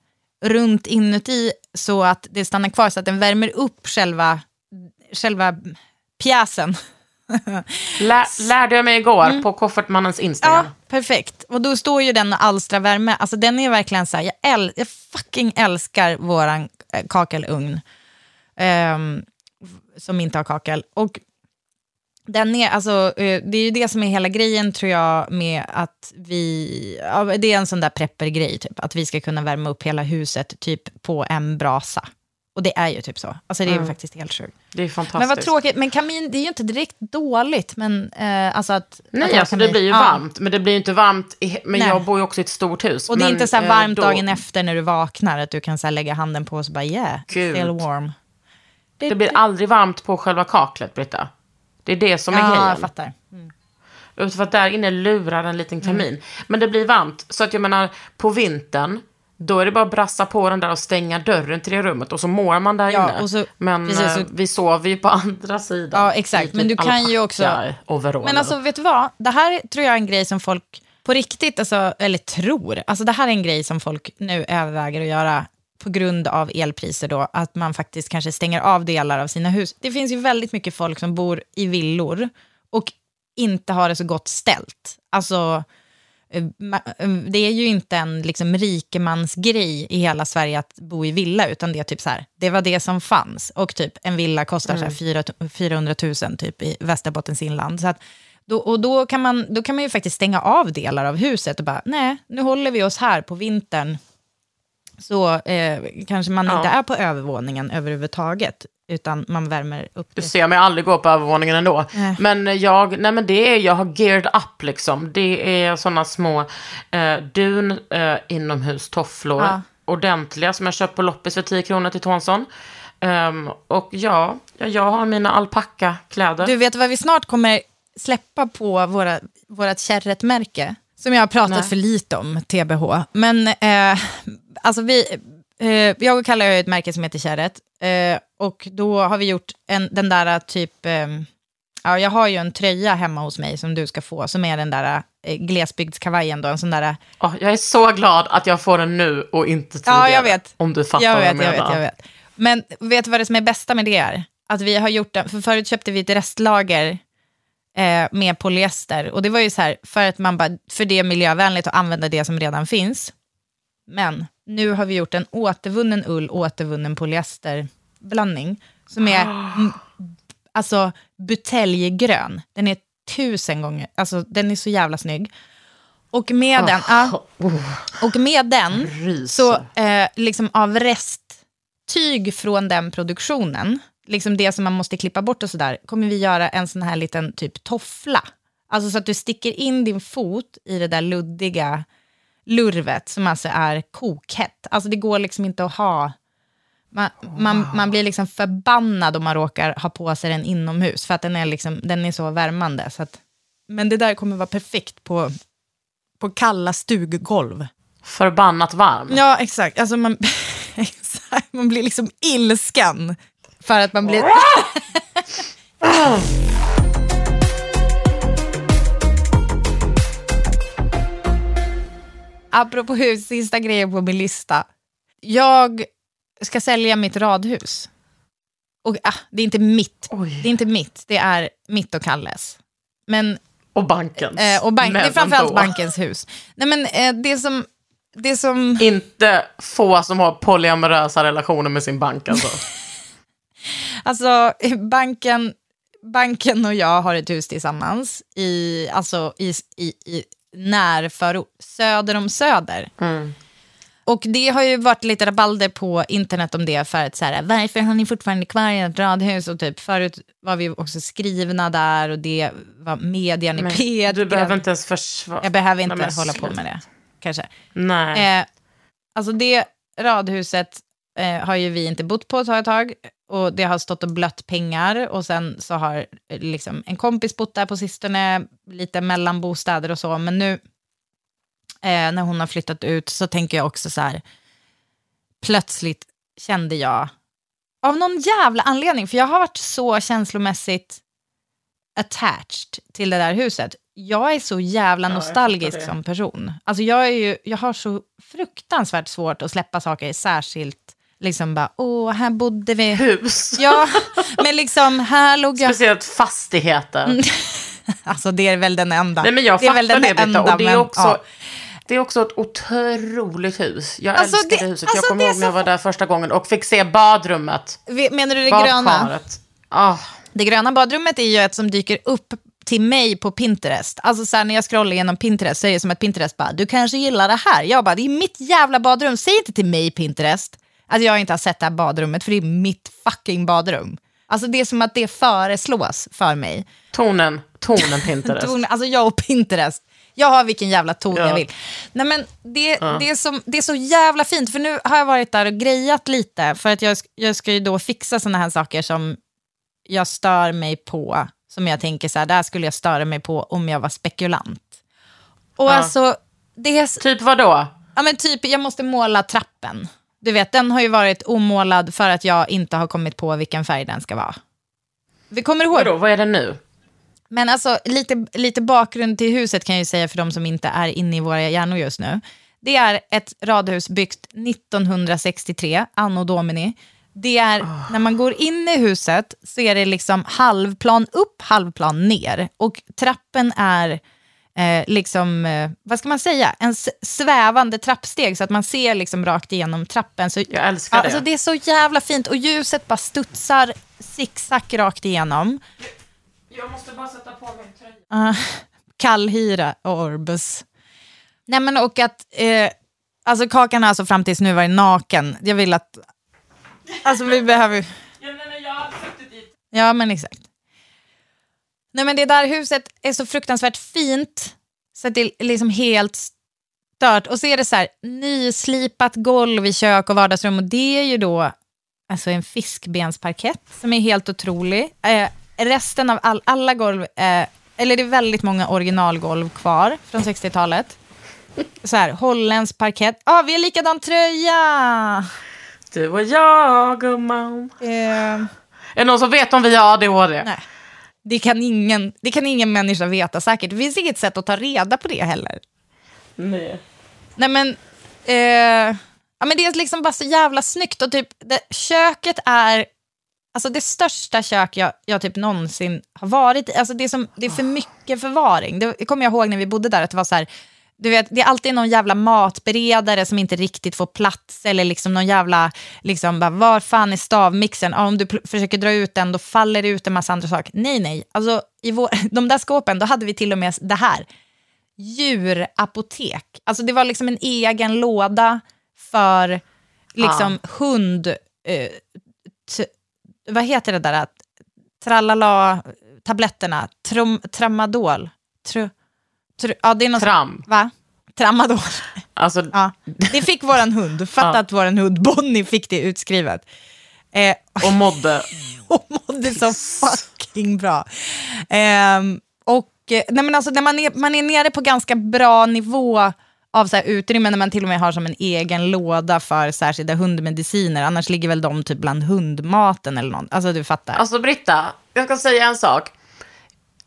runt inuti så att det stannar kvar så att den värmer upp själva, själva pjäsen. Lä, lärde jag mig igår på Koffertmannens Instagram. Mm. Ja, perfekt. Och då står ju den och alstrar värme. Alltså den är verkligen så här, jag, äl, jag fucking älskar våran eh, kakelugn. Ehm, som inte har kakel. Och den är, alltså, eh, det är ju det som är hela grejen tror jag med att vi, ja, det är en sån där prepper-grej, typ, att vi ska kunna värma upp hela huset typ på en brasa. Och det är ju typ så. Alltså det är ju faktiskt helt sjukt. Det är fantastiskt. Men vad tråkigt, men kamin, det är ju inte direkt dåligt, men eh, alltså att... att Nej, ha alltså det blir ju Ja. varmt. Men det blir ju inte varmt. I, men Nej. jag bor ju också i ett stort hus. Och det är men, inte så här eh, varmt då- dagen efter när du vaknar, att du kan så lägga handen på och så bara yeah, Gud. still warm. Det blir aldrig varmt på själva kaklet, Britta. Det är det som är Ja, grejen. jag fattar. För att där inne lurar en liten kamin. Mm. Men det blir varmt. Så att jag menar, på vintern, då är det bara att brassa på den där och stänga dörren till det rummet. Och så mår man där Ja, inne. så- Men precis, eh, så- vi sover ju på andra sidan. Ja, exakt. I typ Men du kan ju också-. Men alltså, vet du vad? Det här tror jag är en grej som folk på riktigt, alltså, eller tror, alltså det här är en grej som folk nu överväger att göra på grund av elpriser då, att man faktiskt kanske stänger av delar av sina hus. Det finns ju väldigt mycket folk som bor i villor och inte har det så gott ställt. Alltså, eh, eh, det är ju inte en liksom, rikemansgrej i hela Sverige att bo i villa, utan det är typ så här, det var det som fanns. Och typ en villa kostar så här, fyra- 400 000 typ i Västerbottens inland. Så att, då, och då kan, man, då kan man ju faktiskt stänga av delar av huset och bara, nej, nu håller vi oss här på vintern. Så eh, kanske man Ja. inte är på övervåningen överhuvudtaget, utan man värmer upp Du ser mig aldrig gå på övervåningen ändå. Nej. Men jag, nej men det är, jag har geared up liksom. Det är sådana små eh, dun eh, inomhustofflor. Ja. Ordentliga som jag köpt på loppis för 10 kronor till Tonsson. Ehm, och ja, ja, jag har mina alpackakläder. Du vet vad vi snart kommer släppa på våra, vårt kärretmärke, som jag har pratat Nej. för lite om, TBH. Men eh, alltså vi, eh, jag och Kalle har ju ett märke som heter Kärret. Eh, och då har vi gjort en, den där typ, eh, ja jag har ju en tröja hemma hos mig som du ska få, som är den där eh, glesbygdskavajen då, en sån där Åh, jag är så glad att jag får den nu och inte tidigare. Ja, jag vet. Om du fattar jag vad vet, jag menar. jag vet, jag vet. Men vet du vad det som är bästa med det är? Att vi har gjort den, för förut köpte vi ett restlager eh, med polyester. Och det var ju så här, för att man bara, för det är miljövänligt att använda det som redan finns. Men nu har vi gjort en återvunnen ull, återvunnen polyesterblandning. Som är mm, alltså buteljgrön. Den är tusen gånger, alltså den är så jävla snygg. Och med den, ja, och med den så eh, liksom av resttyg från den produktionen, liksom det som man måste klippa bort och sådär, kommer vi göra en sån här liten typ toffla. Alltså så att du sticker in din fot i det där luddiga lurvet som alltså är kokhett. Alltså det går liksom inte att ha... Man, man, man blir liksom förbannad om man råkar ha på sig den inomhus, för att den är, liksom, den är så värmande. Så att, men det där kommer vara perfekt på, på kalla stuggolv. Förbannat varm. Ja, exakt. Alltså man, exakt. man blir liksom ilsken. För att man blir... Apropå hus, sista grejen på min lista. Jag ska sälja mitt radhus. Och, ah, det är inte mitt. Oj. Det är inte mitt, det är mitt och Kalles. Men Och bankens. Eh, och bank, det är Men framförallt ändå. bankens hus. Nej, men, eh, det, som, det som... Inte få som har polyamorösa relationer med sin bank alltså. Alltså, banken, banken och jag har ett hus tillsammans i, alltså, i, i, i närförort, söder om Söder. Och det har ju varit lite rabalder på internet om det för att så här, varför har ni fortfarande kvar ert radhus? Och typ förut var vi också skrivna där och det var median i Men P1. du behöver inte ens försvara. Jag behöver inte Nej, hålla på med det, kanske. Nej. Eh, alltså det radhuset eh, har ju vi inte bott på ett tag och det har stått och blött pengar och sen så har eh, liksom en kompis bott där på sistone, lite mellanbostäder och så, men nu eh, när hon har flyttat ut så tänker jag också så här, plötsligt kände jag, av någon jävla anledning, för jag har varit så känslomässigt attached till det där huset. Jag är så jävla nostalgisk det. som person. Alltså jag, är ju, jag har så fruktansvärt svårt att släppa saker, särskilt liksom bara, åh, här bodde vi. Hus. Ja, men liksom, här låg jag... Speciellt fastigheter. Alltså det är väl den enda. Nej men jag det är väl fattar den det Britta. Och det är men, också... ja. Det är också ett otroligt hus. Jag Alltså, älskade det- huset. alltså, jag kommer ihåg när jag var där första gången och fick se badrummet. Menar du det gröna? Ah, Det gröna badrummet är ju ett som dyker upp till mig på Pinterest. Alltså så här, när jag scrollar igenom Pinterest så är det som att Pinterest bara, du kanske gillar det här. Jag bara, det är mitt jävla badrum, säg inte till mig Pinterest. Att jag inte har sett det här badrummet, för det är mitt fucking badrum. Alltså det är som att det föreslås för mig. tonen, tonen Pinterest. Ton, alltså jag och Pinterest. Jag har vilken jävla ton Ja. jag vill. Nej, men det, det, är som, det är så jävla fint, för nu har jag varit där och grejat lite, för att jag, jag ska ju då fixa sådana här saker som jag stör mig på, som jag tänker så här, där skulle jag störa mig på om jag var spekulant. Och alltså, det är, Typ vad då? ja men typ, jag måste måla trappen. Du vet, den har ju varit omålad för att jag inte har kommit på vilken färg den ska vara. Vi kommer ihåg Vadå, vad är det nu? men alltså, lite, lite bakgrund till huset kan jag ju säga för de som inte är inne i våra hjärnor just nu. Det är ett radhus byggt 1963, anno domini. Det är, när man går in i huset så är det liksom halvplan upp, halvplan ner. Och trappen är eh, liksom, eh, vad ska man säga, en svävande trappsteg så att man ser liksom rakt igenom trappen. Så, Jag älskar det. Alltså, det är så jävla fint och ljuset bara studsar zigzag rakt igenom. Jag måste bara sätta på min tröja. Uh, kallhyra Orbus. Nej men och att, eh, alltså Kakan har alltså fram tills nu varit naken. Jag vill att, alltså vi behöver, Jag menar, jag har suttit dit. ja men exakt. Nej men det där huset är så fruktansvärt fint så att det är liksom helt stört. Och så är det så här nyslipat golv i kök och vardagsrum och det är ju då alltså en fiskbensparkett som är helt otrolig. Eh, resten av all, alla golv, eh, eller det är väldigt många originalgolv kvar från 60-talet. Så här, holländsk parkett. Ja, ah, vi har likadan tröja! Du och jag, gumman. Eh, Är det någon som vet om vi har ADHD? nej. Det kan, ingen, det kan ingen människa veta säkert. Det finns inget sätt att ta reda på det heller. Nej. Nej men, eh, ja, men det är liksom bara så jävla snyggt och typ det, köket är alltså det största kök jag, jag typ någonsin har varit i. Alltså det, är som, det är för mycket förvaring. Det kommer jag ihåg när vi bodde där, att det var så här, du vet, det är alltid någon jävla matberedare som inte riktigt får plats eller liksom någon jävla, liksom bara, var fan är stavmixen? Ja, om du försöker dra ut den då faller det ut en massa andra saker. Nej, nej, alltså i vår, de där skåpen, då hade vi till och med det här djurapotek. Alltså det var liksom en egen låda för liksom hund... Eh, t, vad heter det där? Tralala-tabletterna. Trom, tramadol. Tr, tr, ja, det är något, Tram. Va? Tramadol. Alltså, Ja. Det fick våran hund. Fatta Ja. att våran hund Bonnie fick det utskrivet. Eh, och mådde. och mådde så fucking bra. Ehm, och eh, nej men alltså, när man är, man är nere på ganska bra nivå av så här utrymme när man till och med har som en egen låda för särskilda hundmediciner. Annars ligger väl de typ bland hundmaten eller något. Alltså du fattar. Alltså Britta, jag ska säga en sak.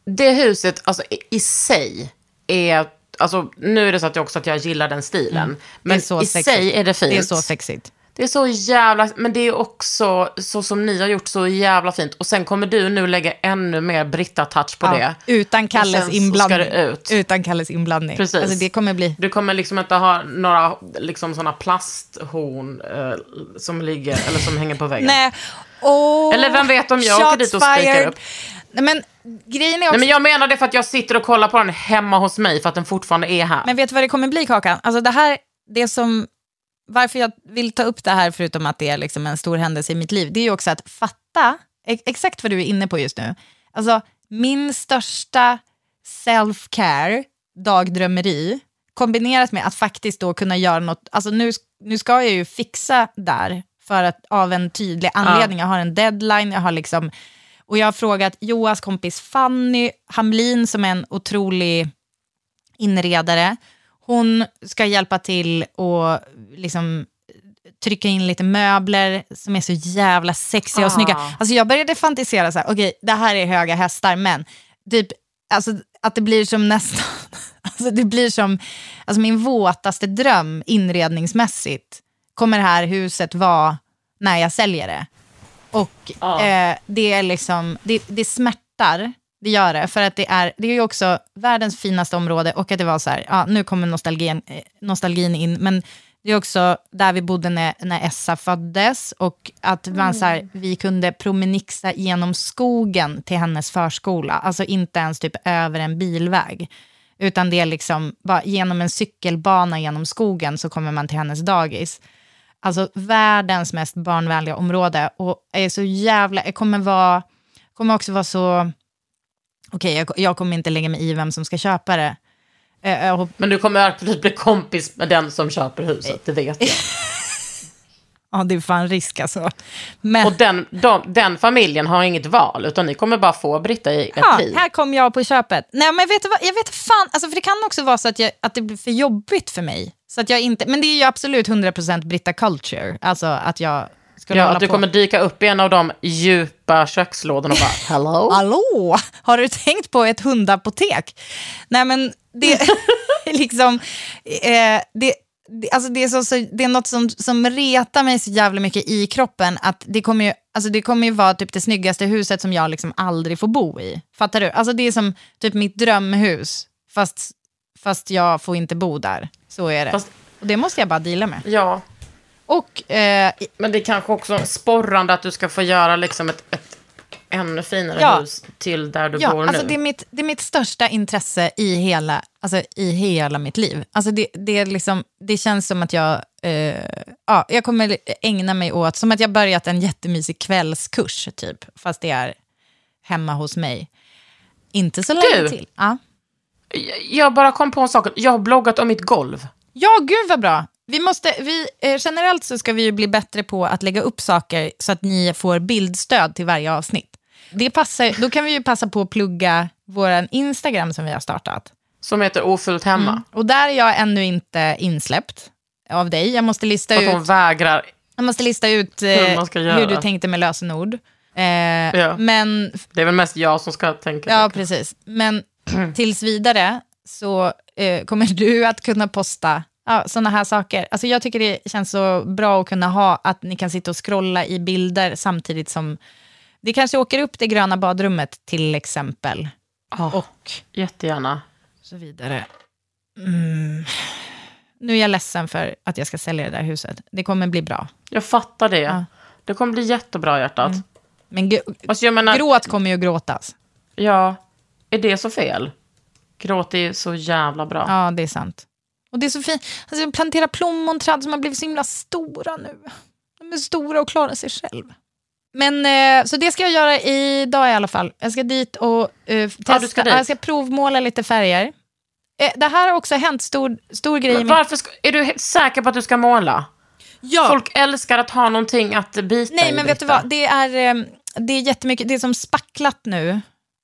Det huset, alltså i, i sig, är... Alltså, nu är det så att jag också att jag gillar den stilen. Men Mm. så i sexigt. sig är det fint. det är så sexigt. Det är så jävla... Men det är också så som ni har gjort, så jävla fint. Och sen kommer du nu lägga ännu mer Britta-touch på Ja, det. utan Kalles inblandning. ut. Utan Kalles inblandning. Precis. Alltså det kommer bli... Du kommer liksom inte ha några liksom såna plasthorn eh, som ligger, eller som hänger på väggen. Nej. Åh, Eller vem vet om jag åker dit och spikar upp. Nej, men grejen är också... Nej, men jag menar det för att jag sitter och kollar på den hemma hos mig för att den fortfarande är här. Men vet du vad det kommer bli, Kakan? Alltså det här, det som, varför jag vill ta upp det här, förutom att det är liksom en stor händelse i mitt liv, det är ju också att fatta ex- exakt vad du är inne på just nu. Alltså, min största self-care, dagdrömmeri, kombinerat med att faktiskt då kunna göra något, alltså nu, nu ska jag ju fixa där, för att av en tydlig anledning. Jag har en deadline, jag har liksom, och jag har frågat Joas kompis Fanny Hamlin, som är en otrolig inredare. Hon ska hjälpa till och liksom trycka in lite möbler som är så jävla sexiga och Ah. snygga. Alltså jag började fantisera så här, okej, det här är höga hästar, men typ, alltså att det blir som nästan, alltså det blir som, alltså min våtaste dröm inredningsmässigt kommer det här huset vara när jag säljer det. Och Ja. eh, det är liksom, det, det smärtar, det gör det. För att det är, det är ju också världens finaste område och att det var så här, ja, nu kommer nostalgin, eh, nostalgin in, men det är också där vi bodde när, när Essa föddes och att man, så här, vi kunde promenixa genom skogen till hennes förskola. Alltså inte ens typ över en bilväg. Utan det är liksom bara genom en cykelbana genom skogen så kommer man till hennes dagis. Alltså världens mest barnvänliga område. Och är så jävla, jag kommer, vara, kommer också vara så... Okej, jag, jag kommer inte lägga mig i vem som ska köpa det. Eh, hop- Men du kommer absolut bli kompis med den som köper huset, det vet jag. Ja, det är fan risk alltså. Men, Och den, de, den familjen har inget val, utan ni kommer bara få Britta i ett ja, tid. här kom jag på köpet. Nej, men vet du vad? Jag vet fan, alltså, för det kan också vara så att, jag, att det blir för jobbigt för mig. Så att jag inte, men det är ju absolut 100% Britta culture. Alltså att jag skulle Ja, att du på. kommer dyka upp i en av de djupa kökslådorna och bara hello? Hallå, har du tänkt på ett hundapotek? Nej men det är liksom, eh, det, alltså det, är så, så, det är något som, som retar mig så jävla mycket i kroppen, att det kommer ju, alltså det kommer ju vara typ det snyggaste huset som jag liksom aldrig får bo i. Fattar du? Alltså det är som typ mitt drömhus, fast fast jag får inte bo där. Så är det. Fast- Och det måste jag bara deala med. Ja, Och eh, men det är kanske också sporrande att du ska få göra liksom ett, ett ännu finare Ja. hus till där du Ja, bor alltså nu. det, är mitt, det är mitt största intresse i hela, alltså i hela mitt liv. Alltså det, det, är liksom, det känns som att jag, eh, ja, jag kommer ägna mig åt, som att jag börjat en jättemysig kvällskurs, typ, fast det är hemma hos mig. Inte så länge Du! till. Ja. Jag bara kom på en sak. Jag har bloggat om mitt golv. ja, gud vad bra. Vi måste, vi, eh, generellt så ska vi ju bli bättre på att lägga upp saker så att ni får bildstöd till varje avsnitt. Det passar, då kan vi ju passa på att plugga vår Instagram som vi har startat. Som heter Ofullt hemma. Och där är jag ännu inte insläppt av dig. Jag måste lista För att hon ut, vägrar. jag måste lista ut eh, Hur hur du tänkte med lösenord. Eh, Men, Det är väl mest jag som ska tänka. ja precis. Men tills vidare så eh, kommer du att kunna posta ja, sådana här saker. Alltså jag tycker det känns så bra att kunna ha att ni kan sitta och scrolla i bilder samtidigt som det kanske åker upp det gröna badrummet till exempel. Och Jättegärna. så vidare. Mm. Nu är jag ledsen för att jag ska sälja det där huset. Det kommer bli bra. Jag fattar det. Ja. Det kommer bli jättebra hjärtat. Men gr- Alltså, menar, gråt kommer ju gråtas. Ja, är det så fel? Gråt är så jävla bra. Ja, det är sant. Och det är så fint. Alltså, jag planterar plommonträd som har blivit så himla stora nu. De är stora och klarar sig själv. Men, eh, så det ska jag göra idag i alla fall. Jag ska dit och eh, testa. Ja, ska dit. Jag ska provmåla lite färger. Eh, det här har också hänt stor, stor grej. Men varför ska, är du säker på att du ska måla? Ja. Folk älskar att ha någonting att bita Nej, i, men vet du vad? Det är, det är jättemycket, det är som spacklat nu.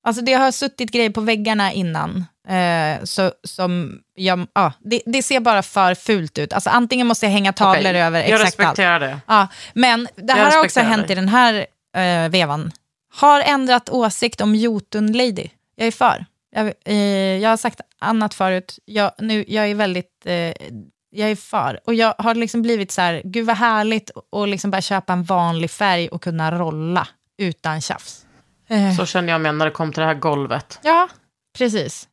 Alltså det har suttit grejer på väggarna innan. Eh, så, som jag, ja, det, det ser bara för fult ut. Alltså antingen måste jag hänga tavlor Okej, över Jag exakt allt. respekterar det. Ja, men det här har också hänt i den här eh, vevan. Har ändrat åsikt om Jotun Lady. Jag är för. Jag, eh, jag har sagt annat förut. Jag, nu, jag är väldigt... Eh, jag är för. Och jag har liksom blivit så här, gud vad härligt att liksom bara köpa en vanlig färg och kunna rolla utan tjafs. Eh, Så känner jag mig när det kom till det här golvet. ja, precis.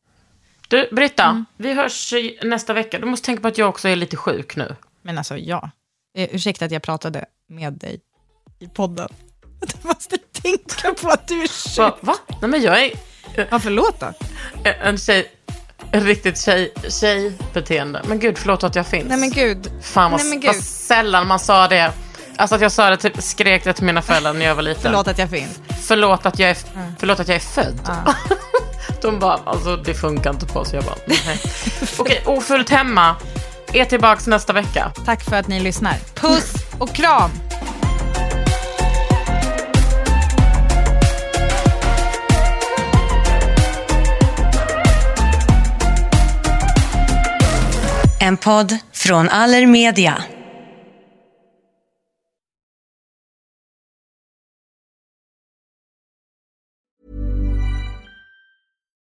Du, Britta, Mm. vi hörs nästa vecka. Du måste tänka på att jag också är lite sjuk nu. Men alltså, ja. Eh, ursäkta att jag pratade med dig i podden. Du måste tänka på att du är sjuk. Va? Va? Nej, men jag är Ja, förlåt då. en tjej, en riktigt tjej, tjejbeteende. Men gud, förlåt att jag finns. Nej men gud. Fan vad, Nej, men vad gud. sällan man sa det. Alltså att jag sa det, typ, skrek det till mina föräldrar när jag var liten. Förlåt att jag finns. Förlåt att jag är, förlåt att jag är född. De bara, alltså det funkar inte på oss. Jag bara, nej. Okej, ofullt hemma är tillbaks nästa vecka. Tack för att ni lyssnar. Puss och kram! En podd från Allermedia.